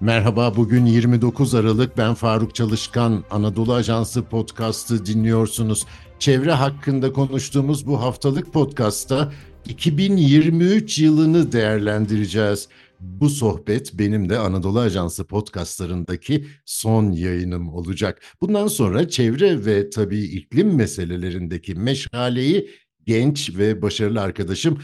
Merhaba, bugün 29 Aralık. Ben Faruk Çalışkan. Anadolu Ajansı podcast'ı dinliyorsunuz. Çevre hakkında konuştuğumuz bu haftalık podcast'ta 2023 yılını değerlendireceğiz. Bu sohbet benim de Anadolu Ajansı podcastlarındaki son yayınım olacak. Bundan sonra çevre ve tabii iklim meselelerindeki meşaleyi genç ve başarılı arkadaşım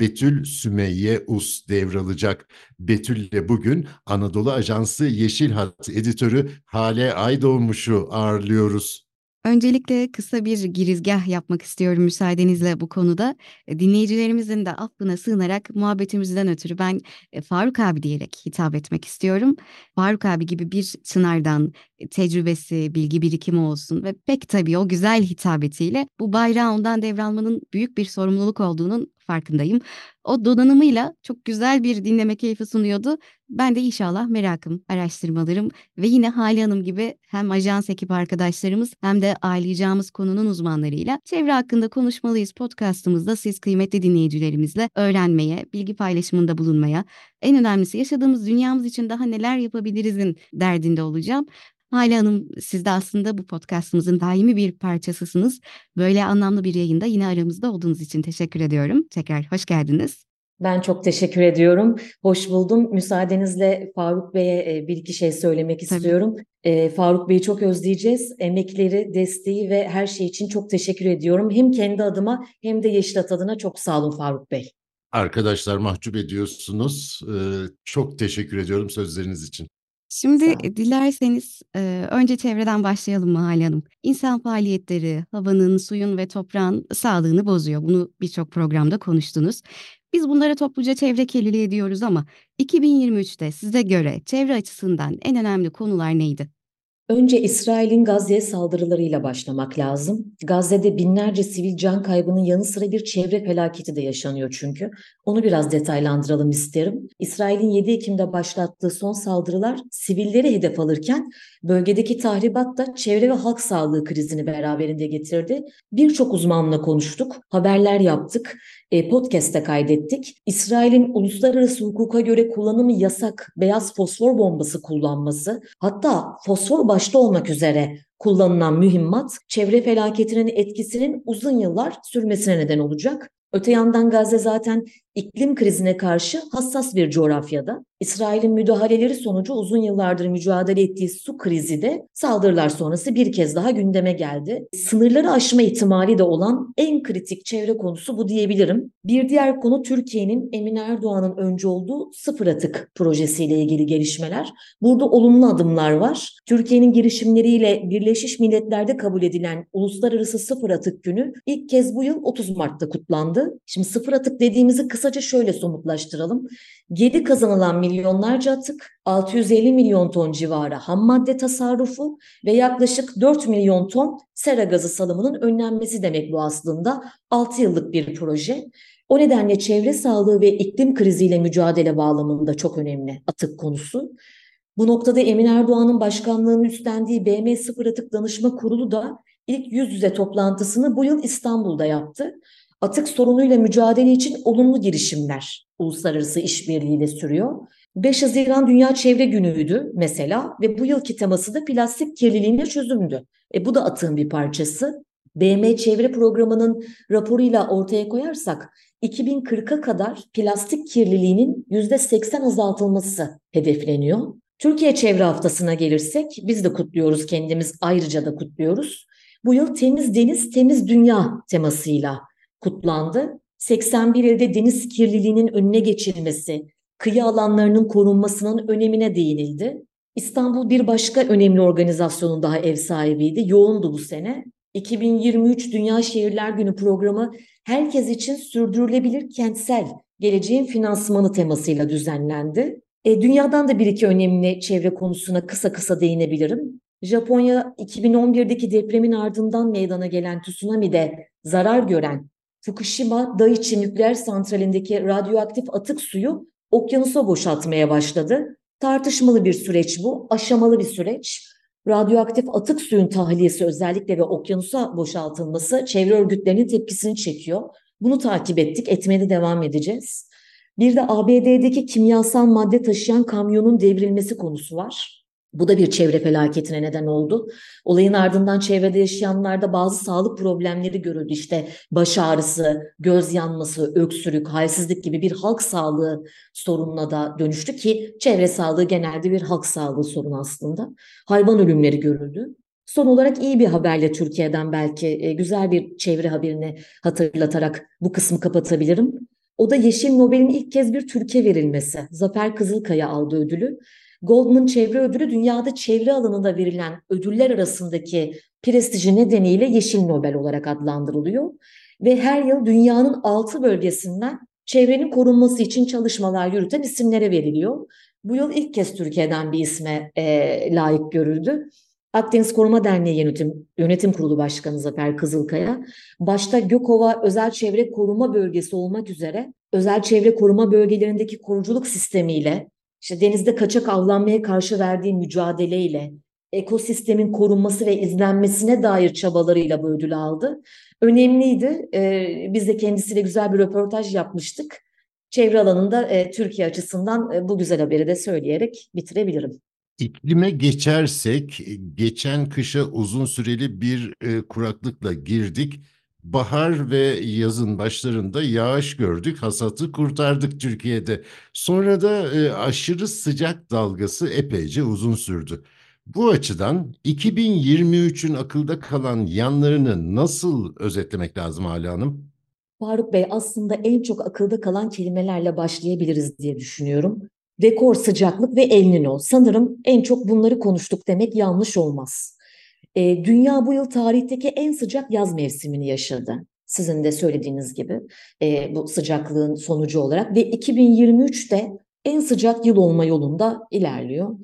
Betül Sümeyye Us devralacak. Betül ile bugün Anadolu Ajansı Yeşil Hat editörü Hale Aydoğmuş'u ağırlıyoruz. Öncelikle kısa bir girizgah yapmak istiyorum müsaadenizle bu konuda. E, dinleyicilerimizin de affına sığınarak muhabbetimizden ötürü ben e, Faruk abi diyerek hitap etmek istiyorum. Faruk abi gibi bir çınardan e, tecrübesi, bilgi birikimi olsun ve pek tabii o güzel hitabetiyle bu bayrağı ondan devralmanın büyük bir sorumluluk olduğunun farkındayım. O donanımıyla çok güzel bir dinleme keyfi sunuyordu. Ben de inşallah merakım, araştırmalarım ve yine Hali Hanım gibi hem ajans ekip arkadaşlarımız hem de ağırlayacağımız konunun uzmanlarıyla çevre hakkında konuşmalıyız podcastımızda siz kıymetli dinleyicilerimizle öğrenmeye, bilgi paylaşımında bulunmaya, en önemlisi yaşadığımız dünyamız için daha neler yapabilirizin derdinde olacağım. Hale Hanım siz de aslında bu podcastımızın daimi bir parçasısınız. Böyle anlamlı bir yayında yine aramızda olduğunuz için teşekkür ediyorum. Tekrar hoş geldiniz. Ben çok teşekkür ediyorum. Hoş buldum. Müsaadenizle Faruk Bey'e e, bir iki şey söylemek Tabii. istiyorum. E, Faruk Bey'i çok özleyeceğiz. Emekleri, desteği ve her şey için çok teşekkür ediyorum. Hem kendi adıma hem de Yeşilat adına çok sağ olun Faruk Bey. Arkadaşlar mahcup ediyorsunuz. Ee, çok teşekkür ediyorum sözleriniz için. Şimdi dilerseniz e, önce çevreden başlayalım Mahal Hanım. İnsan faaliyetleri havanın, suyun ve toprağın sağlığını bozuyor. Bunu birçok programda konuştunuz. Biz bunlara topluca çevre kirliliği diyoruz ama 2023'te size göre çevre açısından en önemli konular neydi? Önce İsrail'in Gazze'ye saldırılarıyla başlamak lazım. Gazze'de binlerce sivil can kaybının yanı sıra bir çevre felaketi de yaşanıyor çünkü. Onu biraz detaylandıralım isterim. İsrail'in 7 Ekim'de başlattığı son saldırılar sivilleri hedef alırken bölgedeki tahribat da çevre ve halk sağlığı krizini beraberinde getirdi. Birçok uzmanla konuştuk, haberler yaptık e, podcast'te kaydettik. İsrail'in uluslararası hukuka göre kullanımı yasak beyaz fosfor bombası kullanması, hatta fosfor başta olmak üzere kullanılan mühimmat çevre felaketinin etkisinin uzun yıllar sürmesine neden olacak. Öte yandan Gazze zaten iklim krizine karşı hassas bir coğrafyada. İsrail'in müdahaleleri sonucu uzun yıllardır mücadele ettiği su krizi de saldırılar sonrası bir kez daha gündeme geldi. Sınırları aşma ihtimali de olan en kritik çevre konusu bu diyebilirim. Bir diğer konu Türkiye'nin Emin Erdoğan'ın önce olduğu sıfır atık projesiyle ilgili gelişmeler. Burada olumlu adımlar var. Türkiye'nin girişimleriyle Birleşmiş Milletler'de kabul edilen Uluslararası Sıfır Atık Günü ilk kez bu yıl 30 Mart'ta kutlandı. Şimdi sıfır atık dediğimizi kısaca şöyle somutlaştıralım. Geri kazanılan milyonlarca atık, 650 milyon ton civarı ham madde tasarrufu ve yaklaşık 4 milyon ton sera gazı salımının önlenmesi demek bu aslında. 6 yıllık bir proje. O nedenle çevre sağlığı ve iklim kriziyle mücadele bağlamında çok önemli atık konusu. Bu noktada Emin Erdoğan'ın başkanlığını üstlendiği BM Sıfır Atık Danışma Kurulu da ilk yüz yüze toplantısını bu yıl İstanbul'da yaptı atık sorunuyla mücadele için olumlu girişimler uluslararası işbirliğiyle sürüyor. 5 Haziran Dünya Çevre Günü'ydü mesela ve bu yılki teması da plastik kirliliğine çözümdü. E, bu da atığın bir parçası. BM Çevre Programı'nın raporuyla ortaya koyarsak 2040'a kadar plastik kirliliğinin %80 azaltılması hedefleniyor. Türkiye Çevre Haftası'na gelirsek biz de kutluyoruz kendimiz ayrıca da kutluyoruz. Bu yıl Temiz Deniz Temiz Dünya temasıyla kutlandı. 81 ilde deniz kirliliğinin önüne geçilmesi, kıyı alanlarının korunmasının önemine değinildi. İstanbul bir başka önemli organizasyonun daha ev sahibiydi. Yoğundu bu sene. 2023 Dünya Şehirler Günü programı herkes için sürdürülebilir kentsel geleceğin finansmanı temasıyla düzenlendi. E, dünyadan da bir iki önemli çevre konusuna kısa kısa değinebilirim. Japonya 2011'deki depremin ardından meydana gelen tsunami'de zarar gören Fukushima Daiichi nükleer santralindeki radyoaktif atık suyu okyanusa boşaltmaya başladı. Tartışmalı bir süreç bu, aşamalı bir süreç. Radyoaktif atık suyun tahliyesi özellikle ve okyanusa boşaltılması çevre örgütlerinin tepkisini çekiyor. Bunu takip ettik, etmeye de devam edeceğiz. Bir de ABD'deki kimyasal madde taşıyan kamyonun devrilmesi konusu var. Bu da bir çevre felaketine neden oldu. Olayın ardından çevrede yaşayanlarda bazı sağlık problemleri görüldü. İşte baş ağrısı, göz yanması, öksürük, halsizlik gibi bir halk sağlığı sorununa da dönüştü ki çevre sağlığı genelde bir halk sağlığı sorunu aslında. Hayvan ölümleri görüldü. Son olarak iyi bir haberle Türkiye'den belki e, güzel bir çevre haberini hatırlatarak bu kısmı kapatabilirim. O da Yeşil Nobel'in ilk kez bir Türkiye verilmesi. Zafer Kızılkaya aldı ödülü. Goldman Çevre Ödülü dünyada çevre alanında verilen ödüller arasındaki prestiji nedeniyle Yeşil Nobel olarak adlandırılıyor. Ve her yıl dünyanın altı bölgesinden çevrenin korunması için çalışmalar yürüten isimlere veriliyor. Bu yıl ilk kez Türkiye'den bir isme e, layık görüldü. Akdeniz Koruma Derneği Yönetim, Yönetim Kurulu Başkanı Zafer Kızılkaya, başta Gökova Özel Çevre Koruma Bölgesi olmak üzere özel çevre koruma bölgelerindeki koruculuk sistemiyle, işte denizde kaçak avlanmaya karşı verdiği mücadeleyle, ekosistemin korunması ve izlenmesine dair çabalarıyla bu ödülü aldı. Önemliydi. Ee, biz de kendisiyle güzel bir röportaj yapmıştık. Çevre alanında e, Türkiye açısından e, bu güzel haberi de söyleyerek bitirebilirim. İklime geçersek, geçen kışa uzun süreli bir e, kuraklıkla girdik. Bahar ve yazın başlarında yağış gördük, hasatı kurtardık Türkiye'de. Sonra da e, aşırı sıcak dalgası epeyce uzun sürdü. Bu açıdan 2023'ün akılda kalan yanlarını nasıl özetlemek lazım Hala Hanım? Faruk Bey aslında en çok akılda kalan kelimelerle başlayabiliriz diye düşünüyorum rekor sıcaklık ve El Nino. Sanırım en çok bunları konuştuk demek yanlış olmaz. E, dünya bu yıl tarihteki en sıcak yaz mevsimini yaşadı. Sizin de söylediğiniz gibi e, bu sıcaklığın sonucu olarak ve 2023'te en sıcak yıl olma yolunda ilerliyor.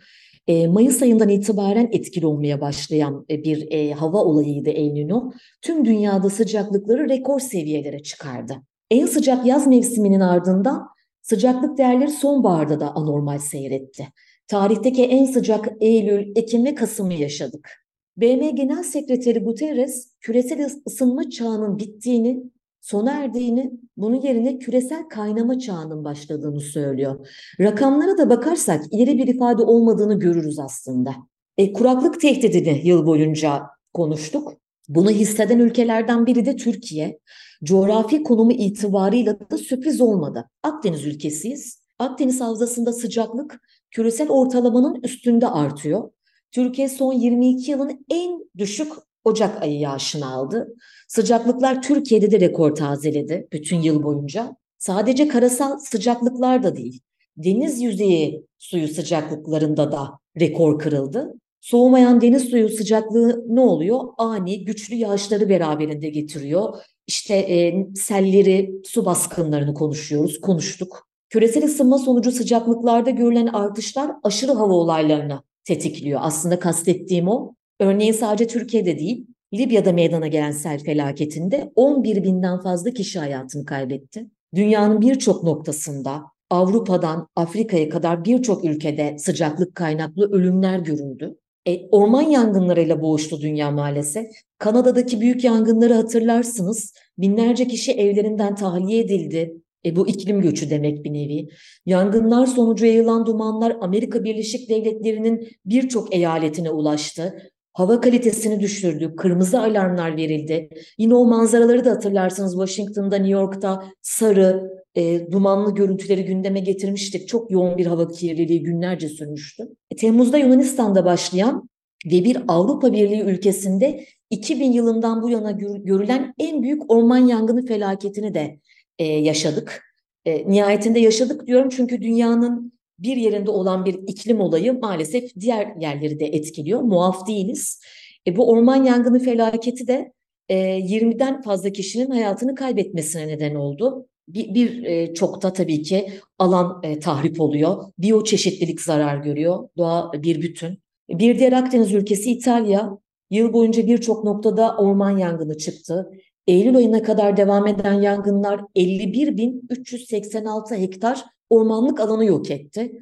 E, Mayıs ayından itibaren etkili olmaya başlayan e, bir e, hava olayıydı El Nino. Tüm dünyada sıcaklıkları rekor seviyelere çıkardı. En sıcak yaz mevsiminin ardından Sıcaklık değerleri sonbaharda da anormal seyretti. Tarihteki en sıcak Eylül, Ekim ve Kasım'ı yaşadık. BM Genel Sekreteri Guterres, küresel ısınma çağının bittiğini, sona erdiğini, bunun yerine küresel kaynama çağının başladığını söylüyor. Rakamlara da bakarsak ileri bir ifade olmadığını görürüz aslında. E, kuraklık tehdidini yıl boyunca konuştuk. Bunu hisseden ülkelerden biri de Türkiye. Coğrafi konumu itibarıyla da sürpriz olmadı. Akdeniz ülkesiyiz. Akdeniz havzasında sıcaklık küresel ortalamanın üstünde artıyor. Türkiye son 22 yılın en düşük Ocak ayı yağışını aldı. Sıcaklıklar Türkiye'de de rekor tazeledi bütün yıl boyunca. Sadece karasal sıcaklıklar da değil, deniz yüzeyi suyu sıcaklıklarında da rekor kırıldı. Soğumayan deniz suyu sıcaklığı ne oluyor? Ani, güçlü yağışları beraberinde getiriyor. İşte e, selleri, su baskınlarını konuşuyoruz, konuştuk. Küresel ısınma sonucu sıcaklıklarda görülen artışlar aşırı hava olaylarını tetikliyor. Aslında kastettiğim o. Örneğin sadece Türkiye'de değil, Libya'da meydana gelen sel felaketinde 11 binden fazla kişi hayatını kaybetti. Dünyanın birçok noktasında Avrupa'dan Afrika'ya kadar birçok ülkede sıcaklık kaynaklı ölümler görüldü. E, orman yangınlarıyla boğuştu dünya maalesef. Kanada'daki büyük yangınları hatırlarsınız. Binlerce kişi evlerinden tahliye edildi. E, bu iklim göçü demek bir nevi. Yangınlar sonucu yayılan dumanlar Amerika Birleşik Devletleri'nin birçok eyaletine ulaştı. Hava kalitesini düşürdü, kırmızı alarmlar verildi. Yine o manzaraları da hatırlarsınız Washington'da, New York'ta sarı, e, dumanlı görüntüleri gündeme getirmiştik. Çok yoğun bir hava kirliliği günlerce sürmüştü. E, Temmuz'da Yunanistan'da başlayan ve bir Avrupa Birliği ülkesinde 2000 yılından bu yana görülen en büyük orman yangını felaketini de e, yaşadık. E, nihayetinde yaşadık diyorum çünkü dünyanın bir yerinde olan bir iklim olayı maalesef diğer yerleri de etkiliyor. Muaf değiliz. E, bu orman yangını felaketi de e, 20'den fazla kişinin hayatını kaybetmesine neden oldu. Bir, bir e, çok da tabii ki alan e, tahrip oluyor. Biyoçeşitlilik zarar görüyor. Doğa bir bütün. Bir diğer Akdeniz ülkesi İtalya. Yıl boyunca birçok noktada orman yangını çıktı. Eylül ayına kadar devam eden yangınlar 51.386 hektar ormanlık alanı yok etti.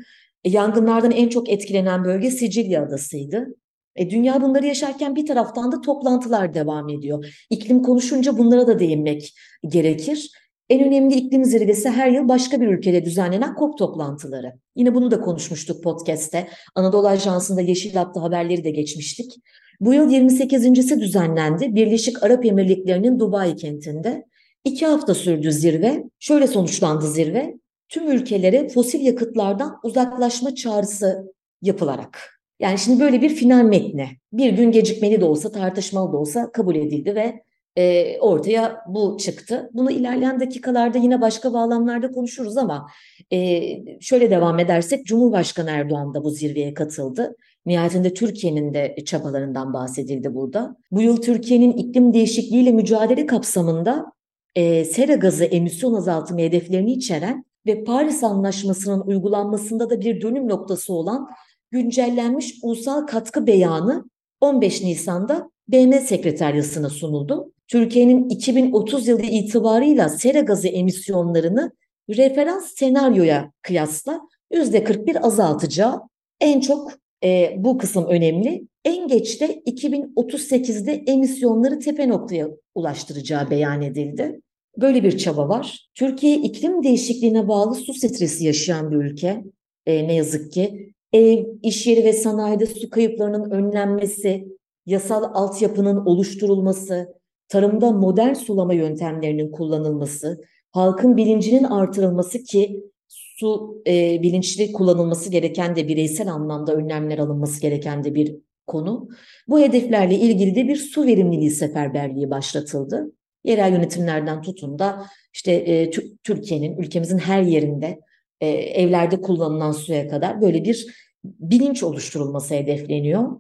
E, yangınlardan en çok etkilenen bölge Sicilya adasıydı. E, dünya bunları yaşarken bir taraftan da toplantılar devam ediyor. İklim konuşunca bunlara da değinmek gerekir. En önemli iklim zirvesi her yıl başka bir ülkede düzenlenen COP toplantıları. Yine bunu da konuşmuştuk podcast'te. Anadolu Ajansı'nda Yeşil Hatta haberleri de geçmiştik. Bu yıl 28.si düzenlendi. Birleşik Arap Emirlikleri'nin Dubai kentinde. İki hafta sürdü zirve. Şöyle sonuçlandı zirve. Tüm ülkelere fosil yakıtlardan uzaklaşma çağrısı yapılarak. Yani şimdi böyle bir final metni bir gün gecikmeli de olsa tartışmalı da olsa kabul edildi ve e, ortaya bu çıktı. Bunu ilerleyen dakikalarda yine başka bağlamlarda konuşuruz ama e, şöyle devam edersek Cumhurbaşkanı Erdoğan da bu zirveye katıldı. Nihayetinde Türkiye'nin de çabalarından bahsedildi burada. Bu yıl Türkiye'nin iklim değişikliğiyle mücadele kapsamında e, sera gazı emisyon azaltımı hedeflerini içeren ve Paris Anlaşması'nın uygulanmasında da bir dönüm noktası olan güncellenmiş ulusal katkı beyanı 15 Nisan'da BM Sekreteryası'na sunuldu. Türkiye'nin 2030 yılı itibarıyla sera gazı emisyonlarını referans senaryoya kıyasla %41 azaltacağı en çok e, bu kısım önemli. En geç de 2038'de emisyonları tepe noktaya ulaştıracağı beyan edildi. Böyle bir çaba var. Türkiye iklim değişikliğine bağlı su stresi yaşayan bir ülke. E, ne yazık ki ev, iş yeri ve sanayide su kayıplarının önlenmesi, yasal altyapının oluşturulması, tarımda modern sulama yöntemlerinin kullanılması, halkın bilincinin artırılması ki su e, bilinçli kullanılması gereken de bireysel anlamda önlemler alınması gereken de bir konu. Bu hedeflerle ilgili de bir su verimliliği seferberliği başlatıldı. Yerel yönetimlerden tutun da işte e, Türkiye'nin, ülkemizin her yerinde e, evlerde kullanılan suya kadar böyle bir bilinç oluşturulması hedefleniyor.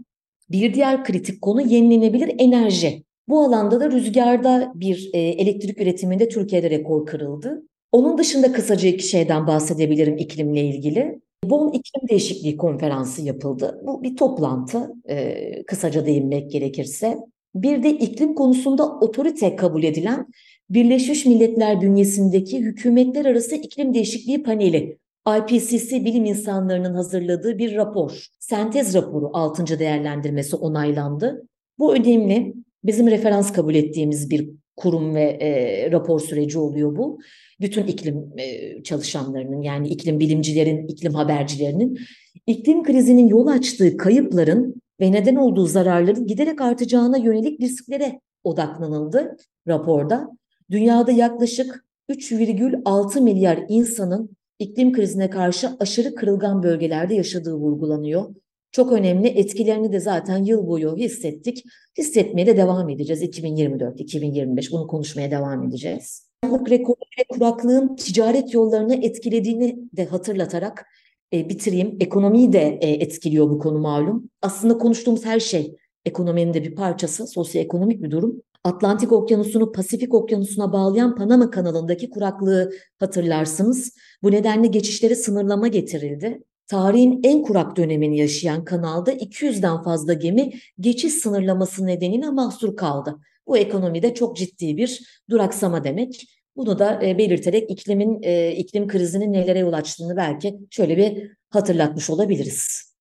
Bir diğer kritik konu yenilenebilir enerji. Bu alanda da rüzgarda bir e, elektrik üretiminde Türkiye'de rekor kırıldı. Onun dışında kısaca iki şeyden bahsedebilirim iklimle ilgili. Bonn İklim Değişikliği Konferansı yapıldı. Bu bir toplantı, e, kısaca değinmek gerekirse. Bir de iklim konusunda otorite kabul edilen Birleşmiş Milletler bünyesindeki hükümetler arası iklim değişikliği paneli IPCC bilim insanlarının hazırladığı bir rapor. Sentez raporu 6. değerlendirmesi onaylandı. Bu önemli. Bizim referans kabul ettiğimiz bir kurum ve e, rapor süreci oluyor bu. Bütün iklim e, çalışanlarının yani iklim bilimcilerin, iklim habercilerinin iklim krizinin yol açtığı kayıpların ve neden olduğu zararların giderek artacağına yönelik risklere odaklanıldı raporda. Dünyada yaklaşık 3,6 milyar insanın iklim krizine karşı aşırı kırılgan bölgelerde yaşadığı vurgulanıyor. Çok önemli etkilerini de zaten yıl boyu hissettik. Hissetmeye de devam edeceğiz 2024, 2025 bunu konuşmaya devam edeceğiz. Sağlık rekoru ve kuraklığın ticaret yollarını etkilediğini de hatırlatarak e, bitireyim. Ekonomiyi de e, etkiliyor bu konu malum. Aslında konuştuğumuz her şey ekonominin de bir parçası, sosyoekonomik bir durum. Atlantik Okyanusu'nu Pasifik Okyanusu'na bağlayan Panama kanalındaki kuraklığı hatırlarsınız. Bu nedenle geçişlere sınırlama getirildi. Tarihin en kurak dönemini yaşayan kanalda 200'den fazla gemi geçiş sınırlaması nedeniyle mahsur kaldı. Bu ekonomide çok ciddi bir duraksama demek. Bunu da e, belirterek iklimin e, iklim krizinin nelere yol açtığını belki şöyle bir hatırlatmış olabiliriz.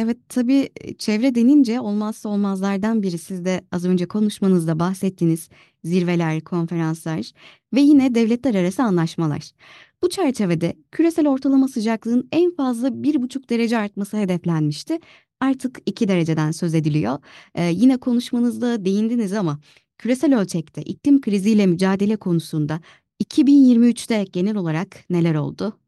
Evet tabii çevre denince olmazsa olmazlardan biri siz de az önce konuşmanızda bahsettiğiniz zirveler, konferanslar ve yine devletler arası anlaşmalar. Bu çerçevede küresel ortalama sıcaklığın en fazla bir buçuk derece artması hedeflenmişti. Artık iki dereceden söz ediliyor. Ee, yine konuşmanızda değindiniz ama küresel ölçekte iklim kriziyle mücadele konusunda 2023'te genel olarak neler oldu?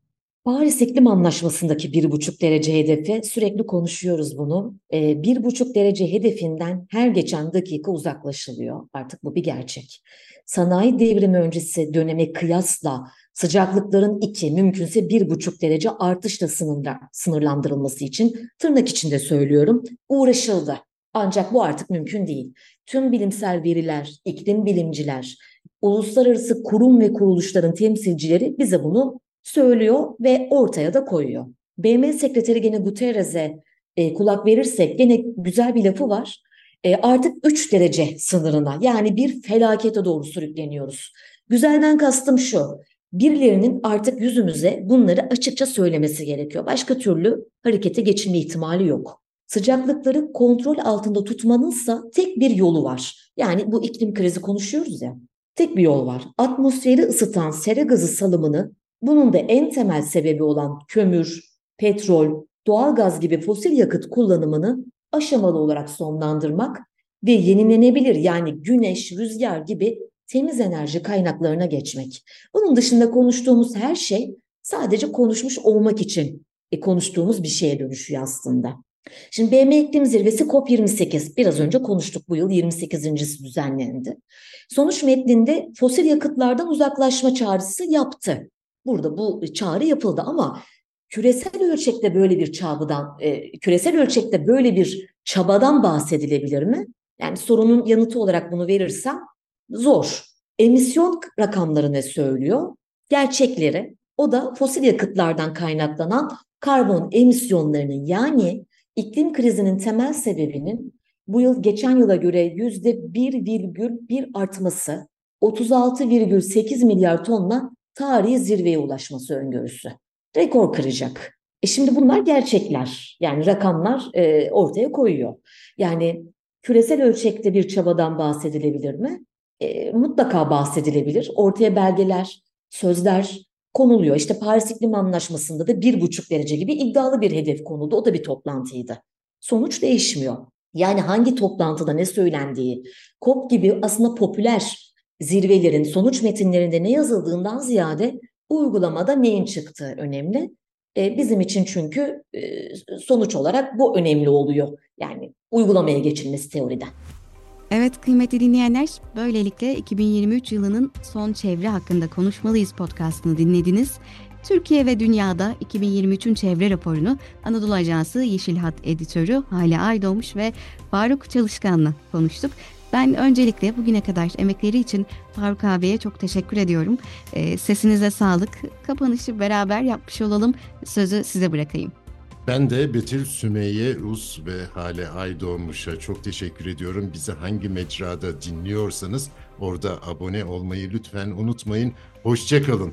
Paris İklim Anlaşması'ndaki bir buçuk derece hedefi sürekli konuşuyoruz bunu. Ee, bir buçuk derece hedefinden her geçen dakika uzaklaşılıyor. Artık bu bir gerçek. Sanayi devrimi öncesi döneme kıyasla sıcaklıkların iki mümkünse bir buçuk derece artışla sınırla, sınırlandırılması için tırnak içinde söylüyorum uğraşıldı. Ancak bu artık mümkün değil. Tüm bilimsel veriler, iklim bilimciler, uluslararası kurum ve kuruluşların temsilcileri bize bunu söylüyor ve ortaya da koyuyor. BM Sekreteri gene Guterres'e e, kulak verirsek gene güzel bir lafı var. E, artık 3 derece sınırına yani bir felakete doğru sürükleniyoruz. Güzelden kastım şu. Birilerinin artık yüzümüze bunları açıkça söylemesi gerekiyor. Başka türlü harekete geçilme ihtimali yok. Sıcaklıkları kontrol altında tutmanınsa tek bir yolu var. Yani bu iklim krizi konuşuyoruz ya. Tek bir yol var. Atmosferi ısıtan sera gazı salımını bunun da en temel sebebi olan kömür, petrol, doğalgaz gibi fosil yakıt kullanımını aşamalı olarak sonlandırmak ve yenilenebilir yani güneş, rüzgar gibi temiz enerji kaynaklarına geçmek. Bunun dışında konuştuğumuz her şey sadece konuşmuş olmak için e, konuştuğumuz bir şeye dönüşüyor aslında. Şimdi BM İklim Zirvesi COP28 biraz önce konuştuk bu yıl 28.si düzenlendi. Sonuç metninde fosil yakıtlardan uzaklaşma çağrısı yaptı. Burada bu çağrı yapıldı ama küresel ölçekte böyle bir çabadan, e, küresel ölçekte böyle bir çabadan bahsedilebilir mi? Yani sorunun yanıtı olarak bunu verirsem zor. Emisyon rakamları ne söylüyor? Gerçekleri. O da fosil yakıtlardan kaynaklanan karbon emisyonlarının yani iklim krizinin temel sebebinin bu yıl geçen yıla göre yüzde 1,1 artması 36,8 milyar tonla tarihi zirveye ulaşması öngörüsü. Rekor kıracak. E şimdi bunlar gerçekler. Yani rakamlar e, ortaya koyuyor. Yani küresel ölçekte bir çabadan bahsedilebilir mi? E, mutlaka bahsedilebilir. Ortaya belgeler, sözler konuluyor. İşte Paris İklim Anlaşması'nda da bir buçuk derece gibi iddialı bir hedef konuldu. O da bir toplantıydı. Sonuç değişmiyor. Yani hangi toplantıda ne söylendiği, COP gibi aslında popüler zirvelerin sonuç metinlerinde ne yazıldığından ziyade uygulamada neyin çıktığı önemli. E, bizim için çünkü e, sonuç olarak bu önemli oluyor. Yani uygulamaya geçilmesi teoriden. Evet kıymetli dinleyenler, böylelikle 2023 yılının son çevre hakkında konuşmalıyız podcastını dinlediniz. Türkiye ve dünyada 2023'ün çevre raporunu Anadolu Ajansı Yeşil Hat editörü Hale Aydoğmuş ve Faruk Çalışkan'la konuştuk. Ben öncelikle bugüne kadar emekleri için Faruk abiye çok teşekkür ediyorum. E, sesinize sağlık. Kapanışı beraber yapmış olalım. Sözü size bırakayım. Ben de Betül Sümeyye Rus ve Hale Aydoğmuş'a çok teşekkür ediyorum. Bizi hangi mecrada dinliyorsanız orada abone olmayı lütfen unutmayın. Hoşçakalın.